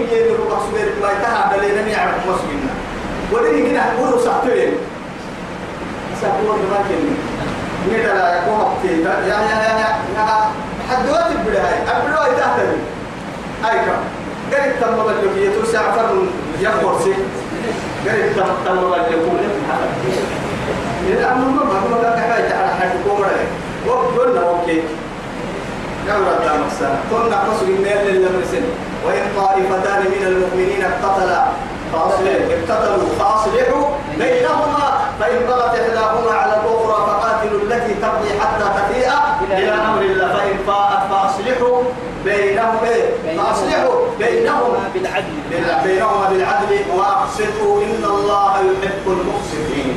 يلي روح سبير ما يتها دلينا يعرف مسلمنا ودي هنا هو ساعتين ساعتين ما نيدا لا يكون وقتي يا يا يا يا حد وقت البداية البداية تهتم أي كم قريب تم بلوكية توسع فرن يخبر سي قريب تم تم بلوكية الأمر ما ما ما كان حاجة كومرة وقلنا أوكي نعرف دام السنة كنا قصر المال للمرسل وإن طائفتان من المؤمنين اقتتلا اقتتلوا فأصلحوا بينهما. فإن بغت إحداهما على الأخرى فقاتلوا التي تبغي حتى تفيء إلى أمر الله. فإن فاءت فأصلحوا بينهم. فأصلحوا بينهما بالعدل. بينهما بالعدل. وأقسطوا إن الله يحب المقسطين.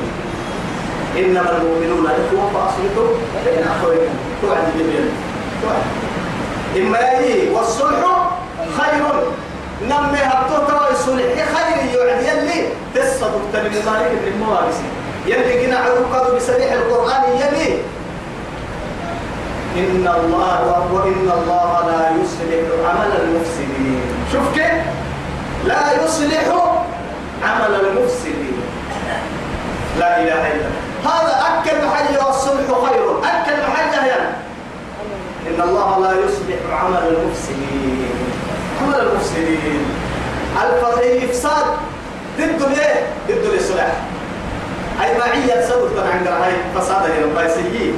إنما المؤمنون إخوة فأصلحوا بين أخويكم. توعد إما والصلح خير. نمي هبطو ترى الصلح خير يعد يلي. تبي مالك بن الموارث يلي جنا عروقه بسريح القرآن يلي. إن الله وإن الله لا يصلح عمل المفسدين. شوف كيف؟ لا يصلح عمل المفسدين. لا إله إلا هذا أكل محل والصلح خير. أكل محل يعني إن الله لا يصلح عمل المفسدين. عمل المفسدين. الإفساد ضد الايه؟ ضد الإصلاح أي معية صدق كان عند هاي فساد يا بايسيين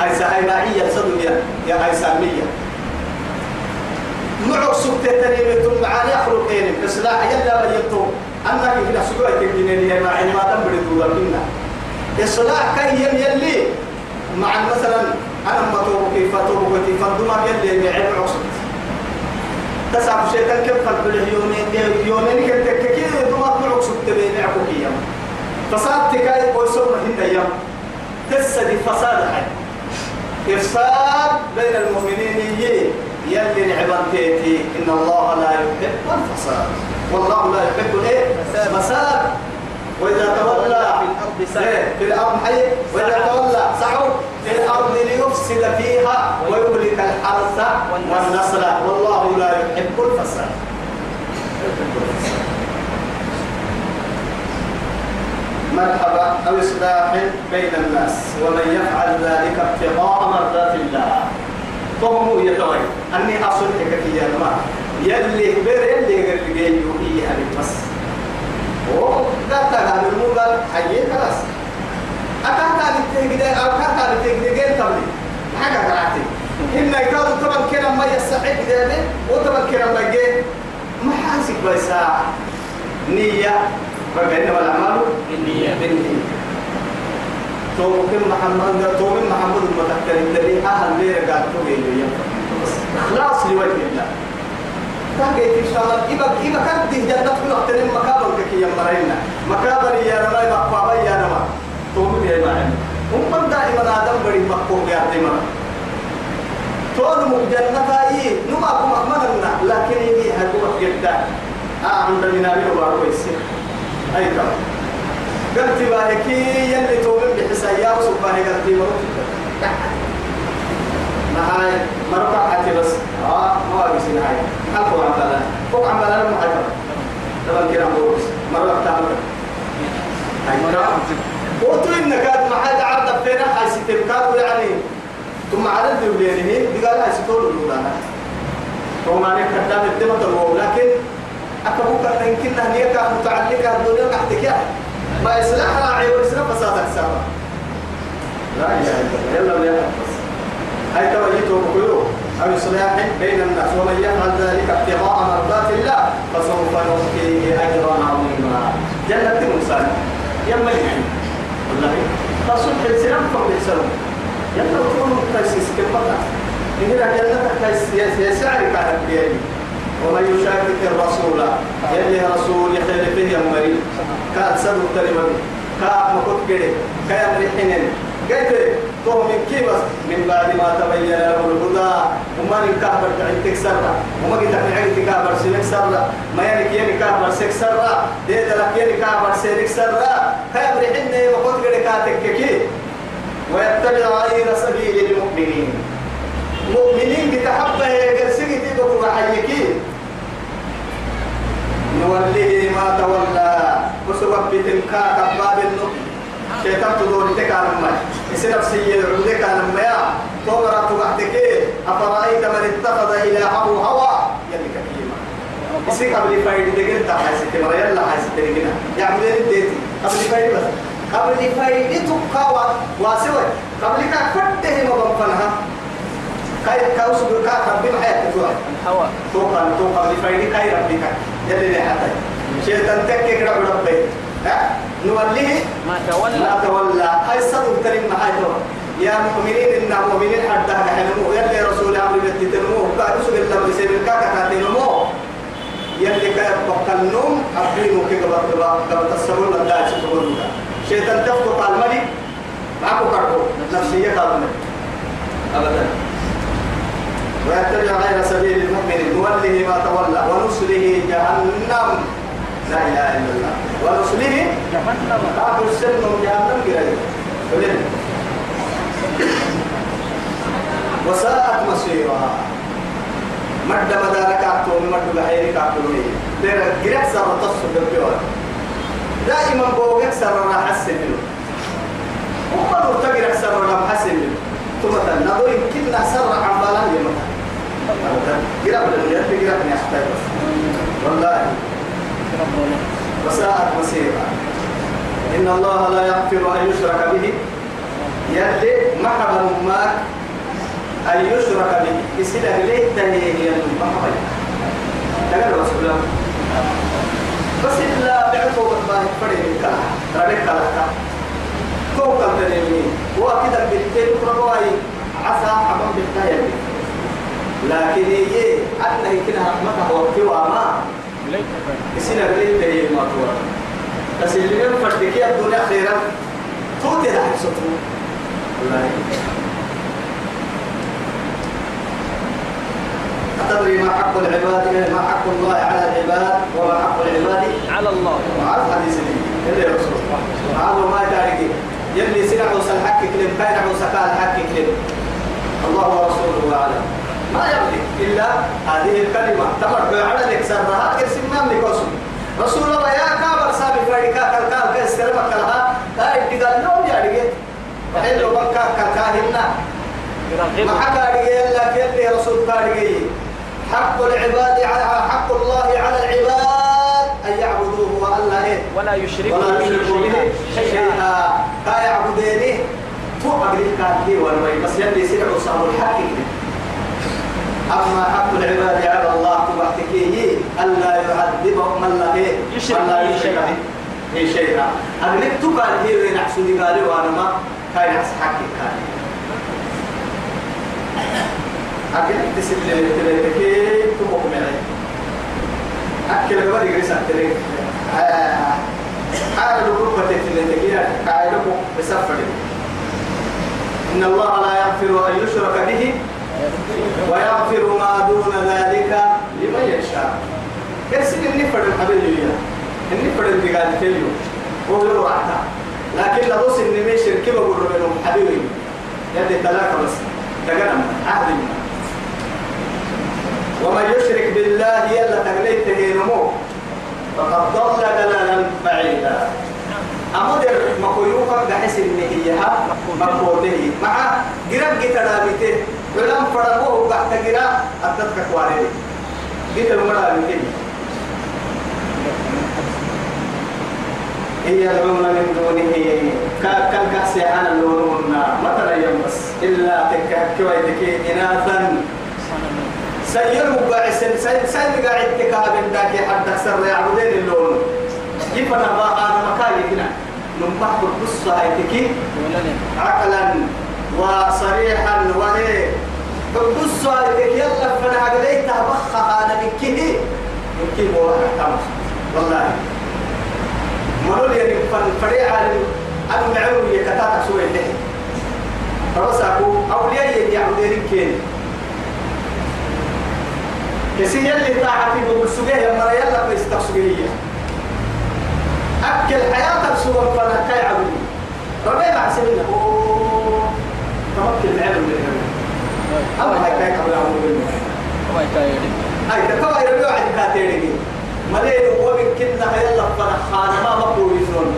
هاي هاي معية صدق يا يا هاي سامية. معك سكتة ثم معاني أخرج إيه إصلاح يلا أنا كيف نسوي تجيني يا معي ما تم بدو لكننا إصلاح يم يلي. مع مثلا أنا ما توبك كيف توبك كيف؟ الدماغ يلي يعيب عصب تسعة شيء كيف؟ قلب اليومين يومين كنت كذا دماغ معصب تبين يعقوك يوم. فساد تكاي ويسوم هنا يوم. تسد فساد حي. إفساد بين المؤمنين يلي نعبان تيتي إن الله لا يحب الفساد. والله لا يحب الايه؟ فساد وإذا تولى. في الأرض سعي إيه؟ في الأرض حي. وإذا تولى. سعوا. في الأرض ليفسد فيها ويهلك الحرث والنسل. والله لا يحب الفساد. مرحبا. أو إصلاح بين الناس. ومن يفعل ذلك ابتغاء مرضات الله. فهم يتوي. أني أصلحك في يا يلي بير يلي غير اللي يعني بس. وقالت هذا الموضوع حي خلاص. أكانت هذه تجد أو كانت هذه تجد جيل تبلي. حاجة كراتي إن يكاد طبعا كنا ما يستحق ذلك وطبعا كنا ما جه ما حاسك بس نية. فبينما الأعمال بالنية. بالنية تومكن محمد تومن محمد المتكر الذي أهل بير قال تومي إخلاص لوجه الله. شاء الله إبا إبا دي جنة في وقت المكابر كي يمرينا مكابر يا رما مقبا يا رما تومي يا معلم هم دائما آدم بدي مقبوم يا دائما تون مجنة أي نما كم أكملنا لكن يجي هدوء جدا آه عند من أبي وبارو يصير أي كم قلت باهكي يلي تومن بحسايا وسباني قلت مرة نهاية مرة حتى بس آه ما أبي سنهاية ألف عملا فوق عملا أنا محجر طبعا كده بورس مرة بتعمل قلت إنك ما حد عرض فينا هاي ستبكات يعني ثم على الدولين دي قال هاي ستول الأولى هو ما نكتب دام الدمة الأولى لكن أكبوك أن يمكن أن يكا متعلقة الدنيا تحتك يعني ما يصلح راعي ويصلح فسادك سوا لا إله إلا الله يلا ويا بس هاي توجيته بقلوب أو إصلاح بين الناس ومن يفعل ذلك ابتغاء مرضات الله فسوف نؤتيه أجرا عظيما. جنة المسالم يما يعني والله تصلح السلام فوق السلام يلا تكون تيسيس كم إن جنة يسعر كانت بيدي. ومن يشاكك الرسول يلي رسول يخير فيه يمري كان سبب تلمن كان مكت كده. كان رحنين قلت تو من كيبس من بعد ما تبين له الهدى. وما نكابر تعين تكسر وما قلت عن عين تكابر سينك سر ما يعني يعني كابر سيك سر ده ده لك يعني كابر سر كان رحنين مكت كده كاتك كي. ويتبع غير سبيل المؤمنين. مؤمنين بتحبه يقرسي تبقوا حيكين نوليه ما تولى. وسبب بتنكا كباب النبي شيطان تدور تكال ما يصير نفسي العبد كان ما تمر تبعتك أفرأيت من اتخذ إلهه هوى؟ يلي كريمة يصير قبل فايد دقيقة تحس كمرة يلا حس دقيقة يعمل إيه ديتي قبل فايد بس. قبل فايد تبقى واسوي قبل كا فته ما بنفنها كاي كاوس بكا ربي ما حياتك الهوى توقع توقع لفايد كاي ربي كا يلي حتى شيطان تكك ربي. ها؟ نوليه. ما تولى. لا تولى. هاي صدق تريم معاي تو يا مؤمنين إن مؤمنين. حتى حلموا يلي رسول أمر بتتنمو قالوا سبيل الله بسبيل الكاكا كاتنمو يلي كاي بقلنوم أبينو كي قبل قبل تصبر لله سبحانه شيطان تفتق على الملك. معكو كاركو نفسية كاركو أبدا. ويتبع غير سبيل المؤمن نوله ما تولى. ونصله جهنم. لا إله إلا الله. ونصله جهنم كافر السلم جهنم قريب قلنا وساءت مصيرها. مد مدارك أعطوني مد بحيرك أعطوني ترى قرأت سر تصف بالبيوت. دائما بوقت سر راح حسن منه. وما نرتقي سر راح حسن منه. ثم نظر يمكن سر عن قرأ بالنيات قرأ من يحتاج والله. وساءت مصيرا إن الله لا يغفر أن يشرك به. يلي محبا ما أن يشرك به. يصير إليه تهيه المحبا تقول رسول الله بس إلا بعثوا بالله فريق كلا ربك كلا توكل تنمي وكذا بالتين ربواي عسى حبا بالتهيه لكن هي أنه كنا رحمته وكوا ما. ليك يصير إليه تهيه ما تورا بس اللي من فردك يا الدنيا خيرا توتي لها سطو والله أتدري ما حق العباد ما حق الله على العباد وما حق العباد على الله. مع الحديث دي اللي رسول هذا ما يدارك يلي سنع وسل حق كلم كاين وسكال حق كلم الله ورسوله أعلم. ما يملك. إلا هذه الكلمة. تمر على سرها ما يملك رسول الله يا كابر سابي فريقا كالكال كالسلمة كالها كاين تقال لهم يا رجل. وحين لو بكا كالكاهنا ما حكى لك يلي رسول كارجي حق العباد على حق الله على العباد أن يعبدوه وألا إيه؟ ولا يشرك ولا يشركوا به شيئا. لا يعبدينه تو أقريب كان هي والوي. بس يلي سرعوا صاروا الحق. أما حق العباد على الله تبعتكيه ألا يعذبهم إيه؟ يشرك. به يشرك. شيئا. به شيئا أقريب تو قال هي وين أحسدي قالوا وأنا ما كاين أحس حقي كان أقريب تسل تلتكي تبقى معي أكل قبل يجلس أكتري حال الغربة تلتكي قاعدة بسفر. إن الله لا يغفر أن يشرك به ويغفر ما دون ذلك لمن يشاء. كرسي إني فرد الحبيب إني فرد اللي قاعد تليو هو يروح رعتا لكن لبوس إني مي شركي بقول لهم حبيبي يدي تلاك بس. تقنم. عهد ومن يشرك بالله يلا تغليت نمو فقد ضل ضلالا بعيدا. أمودر مكويوكا بحيث إن هي مكوته مع جرام جيتا ولم فرموه بعد جرا أتتك كواري. جيتا المرأة بكي هي العمر من دونه كان كاسي عن اللون مثلا ينبس إلا تكاكوا يدكي إناثا. سيروا باعسن سير قاعد تكاب داكي حتى سر يعبدين اللون. يفنا بقى أنا مكاني هنا نمبح بالقصة هيتكي ولن عقلا. وصريحا وإيه بالقصة هيتكي يلا فنا عقليت بخها أنا بكيه يمكن بولا تمس والله. مرول يعني فن فريعة أنا معلوم يكتاتا سوى اللي فبساكو أولياء يعبدين كيني كسي يلي طاعتي بقصوجيه يا مرة يلا بيستقصوجيه أكل حياتك سوى فانا كاي عبدي. ربي سنين أوه. تمكن العلم من أما هاي كاي قبل عمود هو يكايري هاي تكوى يربيو عن كاتيري ملين هو كنا يلا فرحانا ما مقبول يسون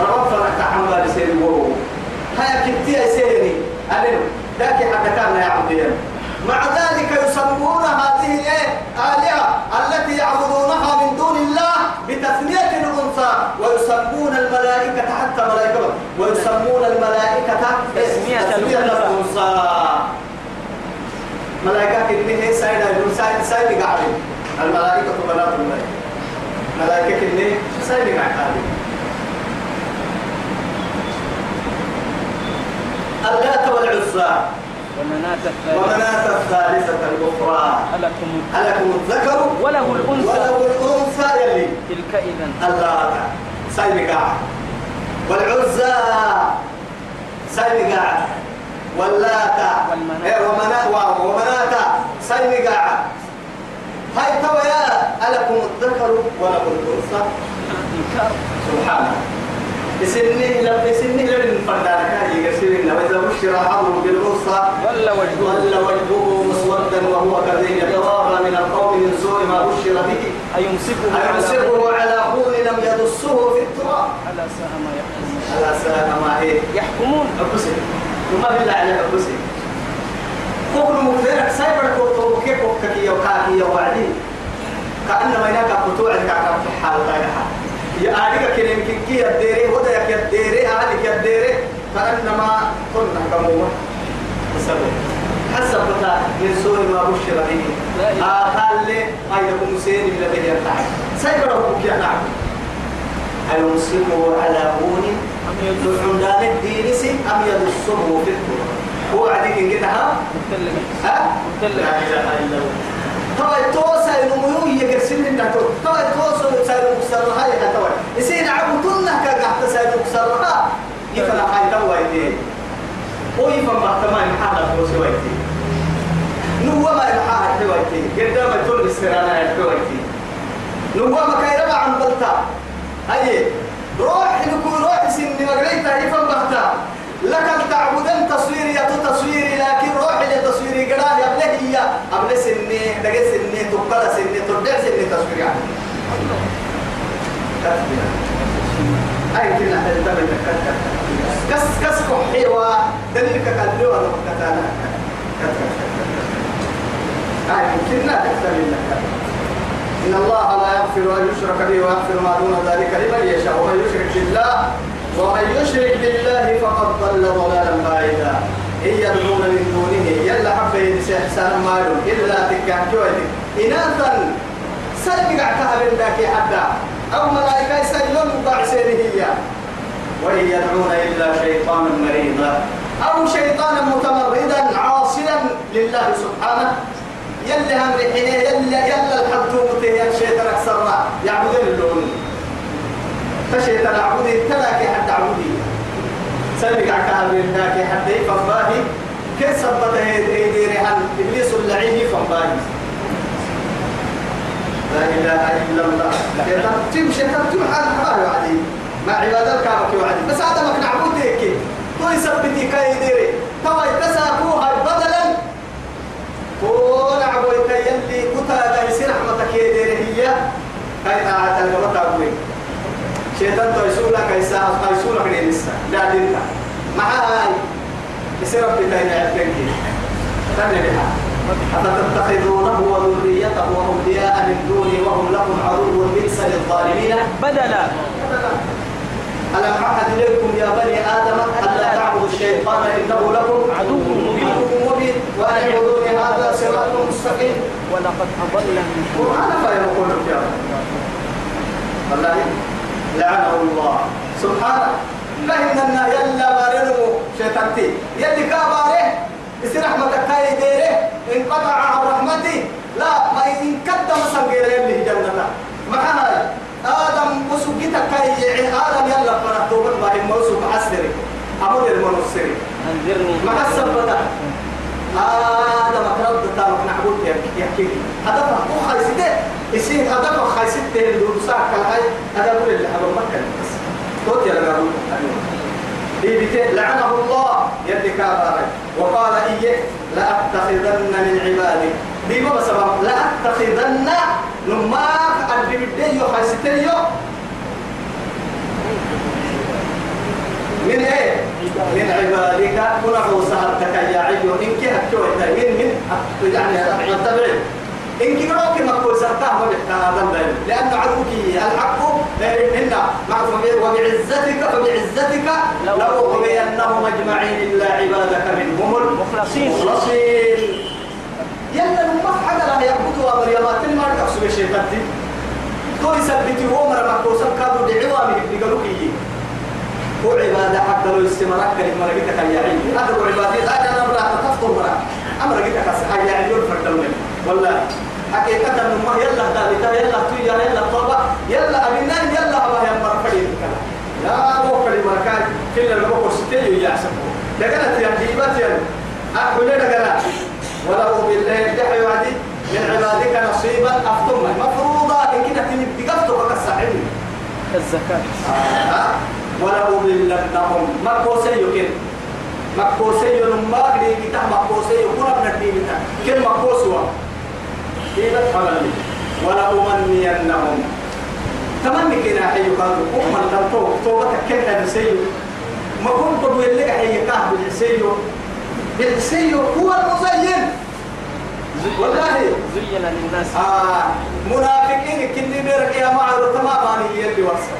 رب فرح عمال يسير وهو هيا كنتي يسيري أنا ذاك حتى كان يعبدين مع ذلك يسمون هذه الايه آلهة التي يعبدونها من دون ويسمون الملائكة حتى ملائكة ويسمون الملائكة تسمية الأنثى ملائكة كنيه سايدة يقول سايد سايد قاعدين الملائكة بنات الملائكة. ملائكة كنيه سايد قاعدين اللات والعزى. ومناة الثالثة. الأخرى. ألكم الذكر. وله الأنثى. وله الأنثى يلي. تلك إذا اللات. قاعد. والعزى سايد قاعد. واللات والمناة. إيه ومناة ومناة قاعد. هاي توا يا ألكم الذكر وله الأنثى. سبحانه يسنه لم يسنه لم فردانا كان يسيرنا. وإذا بشر أحدهم بالأنثى ولا وجهه. ظل وجهه. مسودا وهو كظيم يتوارى من القوم من سوء ما بشر به. أيمسكه على أيمسكه على هون لم يدسه في التراب. على ساء ما يحكمون على ساء ما هي؟ يحكمون. وما بالله عليه حبسي كوكو مكثرك سايبر كوكو كيف كوكي وكاكي وعدي. كأنما هناك قطوع كاكا في حال طايحة يا أريك كلمة كي يديري وده يك يديري يديري. كأنما كنا كموما بسبب. حسب بتا من سوء ما بشر به. آخال لي أيكم سين إلا به يرتاح سايبر كوكي نعم. أيمسكه على هون؟ أم يدل عندان الدين سي أم يدسه في التراب هو عليك كده ها؟ ها؟ لا إله إلا الله توا التوسع إنه يقرسل لنا تو توا التوسع سير مكسر هاي توا يصير عبودنا كقحت سير مكسر ها؟ يفلا هاي توا يدي هو يفهم ما تمام حالا توسع يدي نوما ما توا يدي قدام تقول السرانا توا يدي نوما كيربا عن بلتا هاي روح نكون روح سن مغريتا يفهم بحتا لك تعبدن تصويري تصويري لكن روح لتصويري قرار يا بله هي قبل سنة دقة سنة تقبل سنة ترجع سنة تصوير يعني أي كنا تنتبه كس كس كحيوة دليلك كاللوة نقطتنا أي كنا تنتبه إن الله لا يغفر أن يشرك به ويغفر ما دون ذلك لمن يشاء. ومن يشرك بالله ومن يشرك بالله فقد ضل ضلالا بعيدا. إن يدعون من دونه يلا حبه يدسي إحسانا ما إلا تكان جوتك إناثا. سلبك عتها بالله حتى أو ملائكة يسلم بعسيره هي وإن يدعون إلا شيطانا مريضا أو شيطانا متمردا عاصيا لله سبحانه. يلي هم رحيه يلي يلا الحدومة يا الشيطان أكثرنا يعبدون اللون. فشيطان عبودي تلاكي حد عبودي سلك عكا بالناكي حد. فنباهي كيف سبت ايدي ريحان. ابليس اللعين فنباهي لا إله إلا الله. شيطان تم شيطان تم حال حال وعدي مع عبادة كامك وعدي بس هذا مك نعبود هيك تو يثبتي كاي ديري. توا يتساكوها بدلا. كون عبويت يلي كتا لا يصير رحمتك يا ديري هي. كاي تعالى تلقى أبوي شيطان تو يسولك كيسا يسولك لسه لا دينك مع هاي يصير ربي تاني عندك تاني بها. أفتتخذونه وذريته أولياء من دوني وهم لكم عدو بئس للظالمين؟ بدلا. ألم أعهد إليكم يا بني آدم ألا تعبدوا الشيطان إنه لكم عدو مبين. وأن اعبدوني هذا صراط مستقيم. ولقد أضل منكم قرآن فيقول يا والله لعنه الله. سبحانه. فإننا يلا بارنو شيطانتي يلي كاباره. يصير رحمتك هاي ديره انقطع عن رحمتي لا ما إن قدم سنجير يلي جنة. مع هاي آدم وسجتك هاي آدم يلا فرحتوبك باهي موسو معسري أمر المنصري مع السبتة آدم أقرب تامك نعبد يحكي هذا هو خايسته. يصير هو خايسته. اللي ساعة هاي هذا هو اللي حبوا مكة بس توت يا رجال لعنه الله. يدي كاباري وقال إيه لأتخذن من عبادي. دي ما بسبب لأتخذن نماك أدبك بدي حسيتيو من إيه؟ من عبادك. كنا يا عيو. إن كي هكتوه من من يعني التبعين إن ما كو سرتاه وبحكا هذا بين لأن عدوك الحق إن وبعزتك فبعزتك لو أغوينهم أجمعين إلا عبادك منهم مخلصين. المخلصين يلا نمح حاجة لا يعبدوا مريمات ما تقصوا الشيطان تو يثبتي هو مرة مكو سكابو دعوا من يقولوا هو عبادة حتى لو استمرك كلمة رجيتك يا عيني. هذا هو عبادة هذا أنا مرة تفطر مرة. أمر رجيتك أصحى يا عيني فرد المن والله. حقيقة ما يلا دابتا يلا تويا يلا طبا يلا أبنا يلا أبا يا مرفعي يا مو كلمة كان كل الموقع ستيو يا سبو. لقنا يا جيبات يا أقول لنا ولو بالله دحي وعدي. من عبادك نصيبا أفتم. مفروضا إن كده تنبي قفتك كالسحيم الزكاة. آه. ولو ضلنهم مكوسي يمكن مكوسي لما قري كتا مكوسي كنا بنتي بتا كل مكوسوا كيف ولو منينهم تمني كنا حي قالوا أم التوبة توبة كنا نسيو ما كنت بقول لك حي كاه بالسيو بالسيو هو المزين. والله. زين للناس. آه. منافقين كني بيرك يا معرض تماما يلي وصل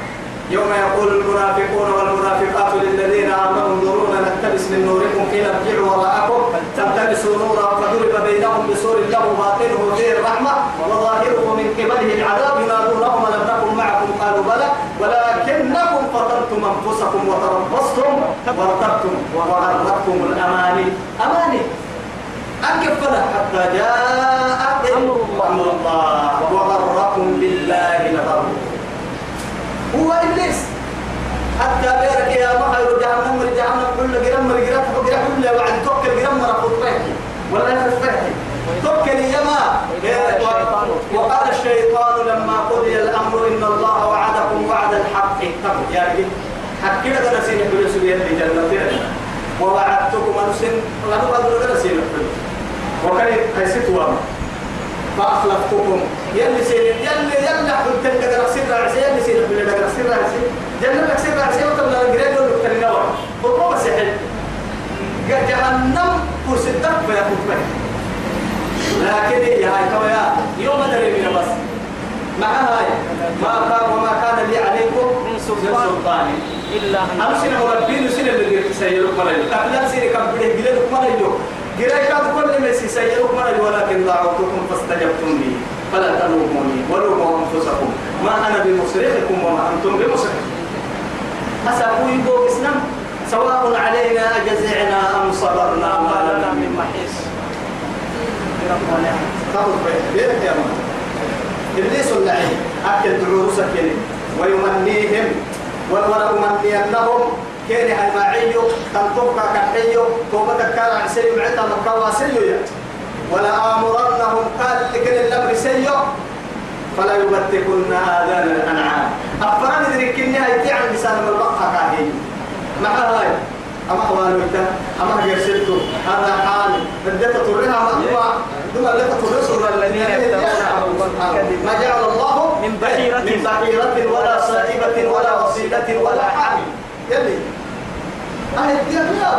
يوم يقول المنافقون والمنافقات للذين آمنوا انظرونا نقتبس من نوركم قيل ارجعوا. قبله العذاب ينادونهم لم نكن معكم قالوا بلى ولكنكم فتنتم أنفسكم وتربصتم وارتبتم وغرتكم الأماني. أماني. أكفنا حتى جاء أمر الله. وغركم بالله الغرور هو إبليس. حتى بيرك يا محر جهنم جهنم كل جرم جرم حق جرم كل وعد توكل جرم خطبه ولا يفتح توكل يما وقال الشيطان لما قضي الأمر إن الله وعدكم وعد الحق. يا رجل حق كده نسينا كل سبيل الجنة ووعدتكم لأنه بدر نسينا كل وكان قيسيت وام فأخلفتكم. يلي سيد يلي يلي حلت لك نفسي رأسي يلي سيد في لك نفسي رأسي. جنة لك سيد راسي وتبلا الجريد كترنا وام بطوبة سحل جهنم كرسي الدب يا خطبة لكن هي هاي كما يا يوم دري من بس مع هاي؟ ما كان وما كان لي عليكم من سلطان. إلا أن أمسنا مربين سنة اللي سيرك مريض قبل سنة كم بده جلد مريض جراي كاد كل مسي سيرك مريض ولكن دعوتكم فاستجبتم لي. فلا تلوموني ولوموا أنفسكم. ما أنا بمصرخكم وما أنتم بمصرخ أسأقوا يبو إسلام سواء علينا أجزعنا أم صبرنا ما لنا من محيص. يا إبليس اللعين أكل دروسك كلي ويمنيهم ولأمنينهم كان الماعي تنطبك كحيو توبتك كان عن سيء معتا مكوا سيء ولا آمرنهم قال لكن الأمر سيء فلا يبتكن آذان الأنعام أفران ذلك إني هاي عن لسان من البقى كاهي مع هاي أما أوالو إتا أما هجرسلتو هذا حال بدأت تطرها مأموع ثم لا الذين ما جعل الله من بحيرة. من بحيرة ولا صائبة ولا وصيلة ولا حامل يلي. أهل الدنيا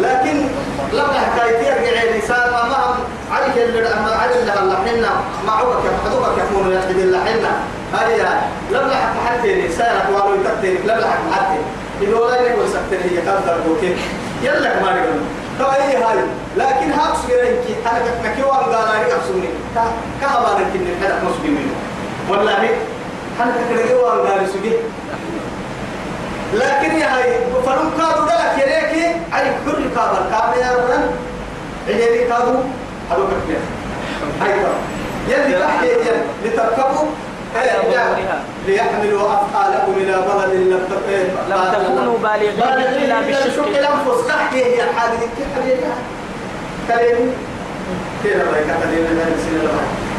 لكن لما حكايتي أرجع لسان أمام عليك اللي أما علي اللي هلا معوك حدوك يكون يحدد اللي حنا. هذه لما حكى حتى سيرك وارو يتكتني لما حتى. إذا ولا يقول سكتني هي قدر بوكين يلا ما نقول تو أي هاي لكن هاكس غيرك أنا كنكي وان قال أنا كبسوني كهبا نكين الحدث مسلمين والله أنا كنكي وان قال سجي لكن يا هاي فلم كادوا دلك يريكي أي كل كابر كابر يا رب. عيني كادوا هذا كفيا هاي يلي تحكي يلي لتركبوا ليحملوا أثقالكم إلى بلد لم تكونوا بالغين إلا بالشق الأنفس تحكي هي الحاجة كيف حبيبها كلمة كده بقى كتلين من سنة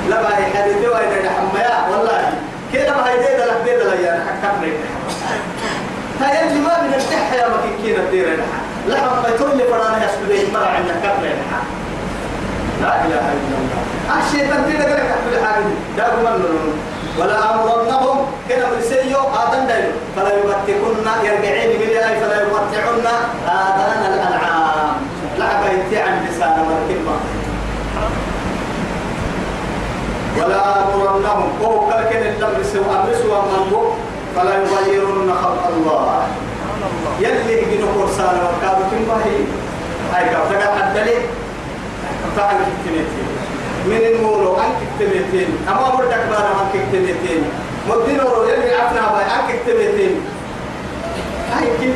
لا بقى حديثي وين حمايا والله كده ما هي ديدا لك ديدا لا يعني حكمنا هاي اللي ما من التحة يا مكيكين الدير لها لحظة ما تقول لي فرانا يسبدين مرة عندنا كبر لها لا إله إلا الله الشيطان كده قال لك أحمل حاجة ده هو ولا أمرنهم كنا مرسيو آدم دايلو فلا يبتكن يرجعين أي فلا يبتعن آذان الأنعام. لعب يتعن لسان مركبة. ولا أمرنهم وهو كالكن الأمر سوى أمر سوى من فلا يغيرن خلق الله. يلي يجينا قرصان وكادو كم باهي هاي كابتك الدليل فعل كتنتين من المولو أنك كتنتين أما بردك بانا أنك كتنتين مدين ورو يلي عفنا باي أنك كتنتين هاي كيف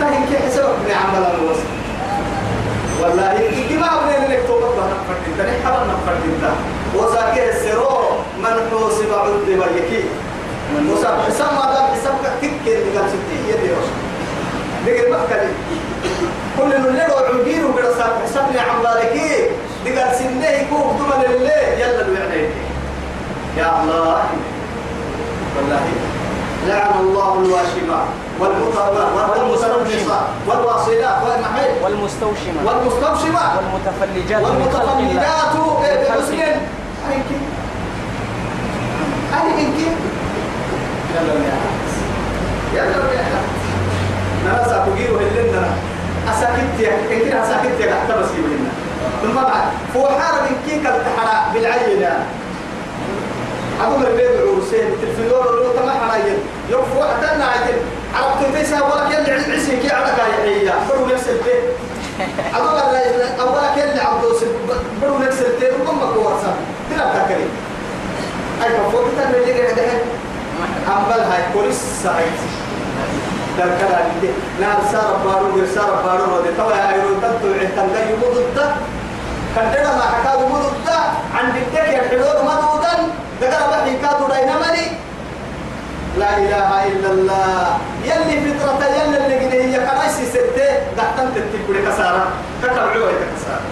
هاي كيف حسبك من عمل الوصف والله كما أبني لك توبة نفرد انت نحبا نفرد انت وساكي السرور من حوسب عذب يكي وساك حساب ما دام حسابك تكي اللي قال ستين يدي وش دقل مكة كل اللي لو عمدين وقرا ساك حسابني عم ذلك دي قال سنة يكون دمل الليل يلا الوعدين يا الله. والله. لعن الله الواشمات والمتنمصات والواصلات والمستوشمة. والمستوشمات والمتفلجات. والمتفلجات. الله. هاي كيف هاي كيف يلا يا يلا يا أنا سأقول هلنا أساكت يا إن كنا أساكت يا حتى بس يبينا ثم بعد فو حارب كيك التحرى بالعينة. أقول البيت عروسين التلفزيون لو تما حرايين يوفو حتى نعجل عرفت تيسا ولا كان عسي كي على كايحية برو نفس البيت. أقول أولا كان عبدو برو نفس البيت. وكم بكورسا تلا تكري أي فوق تنا اللي قاعد هاي أمبل هاي بوليس سايت تذكر اللي نار سار بارو غير سار بارو ودي توا أيرو تدو عتان كي يمدد كدنا ما حكاو يمدد عند الدك يحلون مدودا ذكر بحي كادو داينامني لا إله إلا الله. يلي فطرة يلي اللي قد هي. كرايسي ستة. دحتن تتبقى كسارة. كتبعوها كسارة.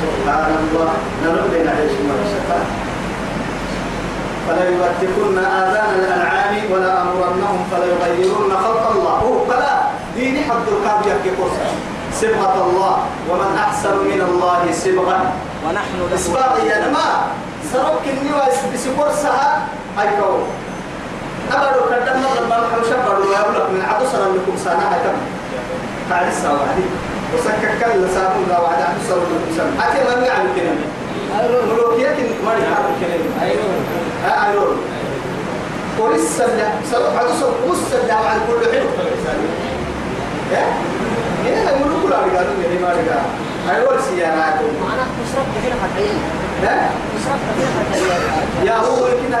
سبحان الله. نرد بين عيش مرشقة فلا يبتكن آذان الأنعام ولا أمرنهم فلا يغيرن خلق الله. هو فلا. ديني حد الكاب يحكي قرصة صبغة الله. ومن أحسن من الله صبغة ونحن له. إسباق يا نما سرق النوا بسكور سها. أي كون. أبدو كدنا لما نحن شبروا ويقولك من عدو سنة لكم هاي كم تعالي الساعة واحدة وسكك كل ساعة لا واحدة عدو سنة لكم سنة. أكيد ما نعلم كلمة. ما نعلم كلمة. ها أيرون ولسه عدو سنة بس سنة عن كل حلو يا هنا يقولوا كل ها؟ يا هو لا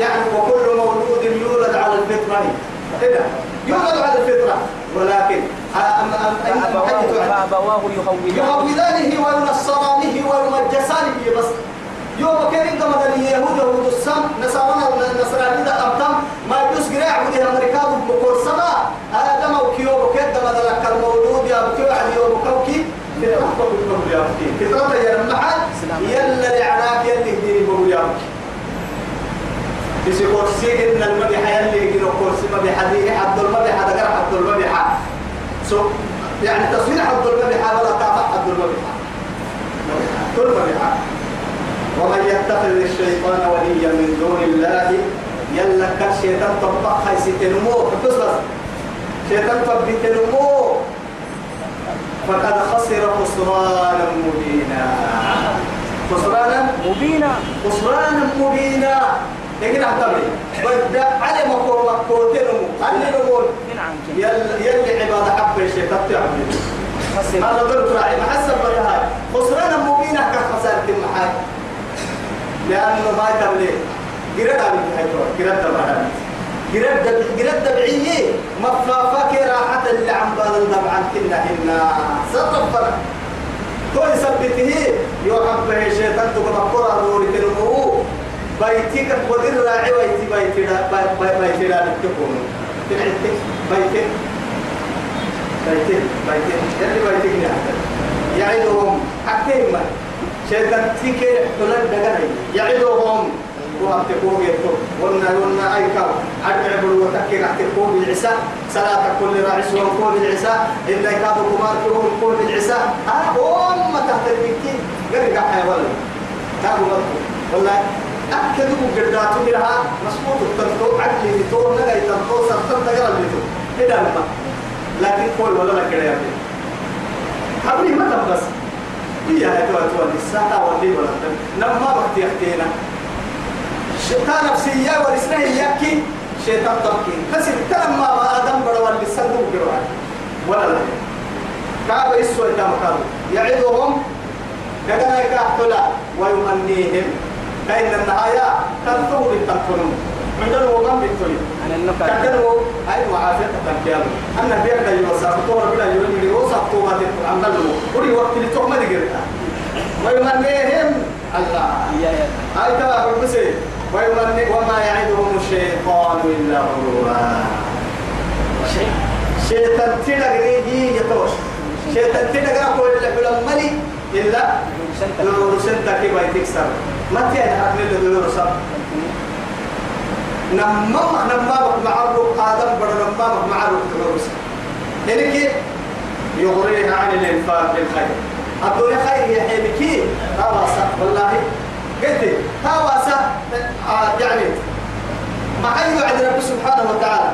يعني وكل مولود يولد على الفطرة؟ كده يولد على الفطرة. ولكن أم أم أم فأبواه يهودانه وينصرانه ويمجسانه بس. يوم كان إنت مثلا اليهود يهود السم نصارى النصراني ده أمتم ما يجوز قراء عبده أمريكا بقول سما ما وكيو وكيد ده مثلا كالمولود يا بكيو على يوم كوكي. كده بقول يا بكي كده يا المحل يلا لعناك يلي ديني بقول يا بكي بس كرسي إن المدح يلي كده كرسي مدح ديني عبد المدح هذا قرأ عبد المدح سو يعني تصوير عبد المدح ولا تابع عبد المدح كل مدح ومن يتخذ الشيطان وليا من دون الله يلا كشيطان طبق هاي ستنمو بس بس شيطان طبق تنمو فقد خسر خسرانا مبينا. خسرانا؟ مبينا. خسرانا مبينا. لكن أعتبري. بدا على مكو مكو تنمو على نمو من عنك يلا يلا عبادة حب الشيطان تعمل خسر. هذا ضرب راعي ما حسب بها خسرانا مبينا كخسارة المحاي لأنه ما تبلي قرد على هاي تور قرد بعد قرد قرد بعيه مفافك راحة اللي عم بدل طبعا كنا هنا. سطفر كل سبته يوحب به شيطان تقول قرى دوري كلمه بيتك ودير راعي بيتي بيتي بيتي بيتي لا تكون تبعتك بيتك. بيتك بيتك. اللي بيتك يعدهم. حكيم شيطان تيكي حلال دغني يعدهم. وأبتكوا يتو. ونا ونا أيكا أرجع بلو وتكي أبتكوا بالعساء صلاة كل راعس وقول بالعساء إلا كادوا كمار كلهم قول بالعساء ها أم تحت البيتين. قرق حيوان مدكو والله أكدوا قرداتو بلها مسموط التنطو عدلي تو نغاي تنطو سرطن تقرأ بيتو. إذا لما لكن قول ولا لا كده يا حبري ما تبس هي هاي تو تو الساعة واللي ولا نما وقت يحكينا شيطان نفسية والإسنة يكي شيطان تبكي بس تلما آدم بدو اللي صندوق جروان ولا لا؟ كعب يسوى تمكارو يعظهم كذا يكحتلا ويمنيهم. فإن النهاية. تنتهي بالتنفنون عندنا وقام بالتوي كذا هاي معافية تنكيال أنا بيرد يوسف طور بلا يقول لي يوسف ما تفهم له ولي وقت اللي تهم دقيقة ويمنيهم الله. هاي تبع بسي ويمني وما يعدهم الشيطان إلا غرورا. شيطان تلقى يتوش. شيطان تلقى أقول لك لما إلا دور سنتا كي باي تكسر. ما تيجي حقل دور سب نما نما معروف آدم بڑا نما معروف تمرس إنك يغريها عن الإنفاق بالخير. الدنيا خير يا حبيبي. هواسة. والله قلت هواسة آه يعني ما حي وعد رب سبحانه وتعالى.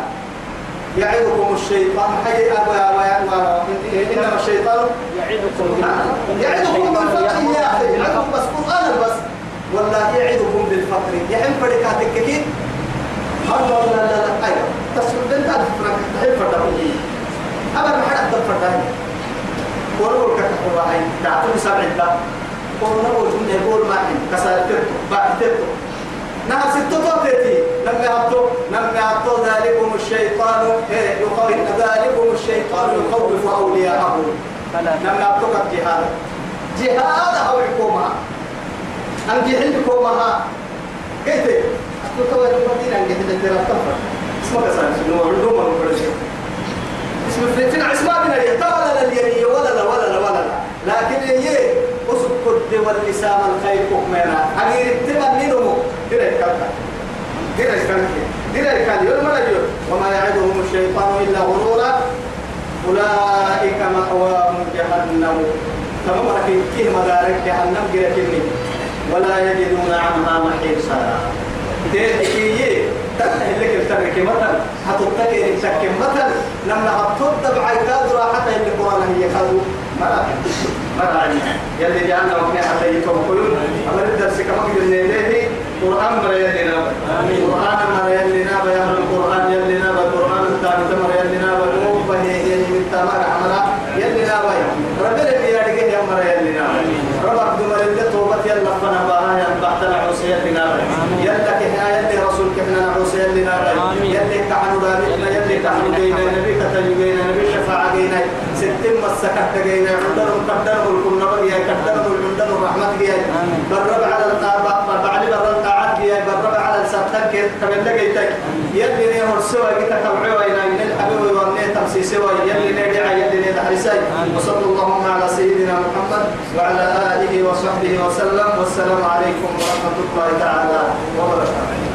يعظكم الشيطان. حي إنما الشيطان يعدكم يعدكم بالفقر. يا أخي. يعدكم بس قرآن بس. والله يعدكم بالفقر. يحب فريقاتك كثير. هذا لا لا لا. أيوة. تصل بنت الفرق. تحب فرد أبدا ما حد أدب فرد ورول كتب راعي دعتني سبع دا ورول جمع يقول ما حين. كسر ترتو بعد ترتو نعم ستة توتي لما يحطوا لما يحطوا ذلكم الشيطان إيه يخوف ذلكم الشيطان يخوف أولياءه. فلا لما يحطوا الجهاد. جهاد أو الحكومة أن جهل الحكومة كيف أقول تو المدينة أن جهل ترى تفر اسمه كسر شنو علوم شيء اسم الفتنة اسمها من اليتا ولا لا اليمية ولا لا ولا لا ولا لا. لكن هي أسكت واللسان الخير كمنا أغير التبن نمو كده كده كده كده كده كده وما يعدهم الشيطان إلا غرورا. أولئك مأواهم جهنم. تمام لكن كيه مدارك جهنم جرى ولا يجدون عنها محيصا. تيجي تنتهي لك الترك مثلا هتتكي التك مثلا لما هتطب عيكاد راحة اللي قرآن هي خذوا مرا مرا يلي جعلنا وكنا حتى يتوكلون. أمر الدرس كما قلنا إليه. قرآن مرا يلي نابا قرآن مرا يلي نابا يا أهل القرآن يلي نابا القرآن الثاني مرا يلي نابا نوبة يلي من تمام عملا يلي نابا ربنا بيارجه يا مرا يلي نابا ربك دمر اللي توبت يلا فنا باها يا بعد العوسى يلي نابا يلا كنا يلي رسول كنا نعوسى يلي نابا يلي كحنو دابتنا يلي كحنو جينا نبي كتجو جينا نبي شفاعة جينا ستم مسكت جينا عندنا قدر الكل نبي قدر عندنا الرحمة جينا برب على الطاعة بعد برب الطاعة جينا برب على السبتك كمل لقيتك يلي نهر سوى جيت تبعوا إلى من الحبيب ومن تمسي سوى يلي ندعى يلي ندعى وصلى اللهم على سيدنا محمد وعلى آله وصحبه وسلم. والسلام عليكم ورحمة الله تعالى وبركاته.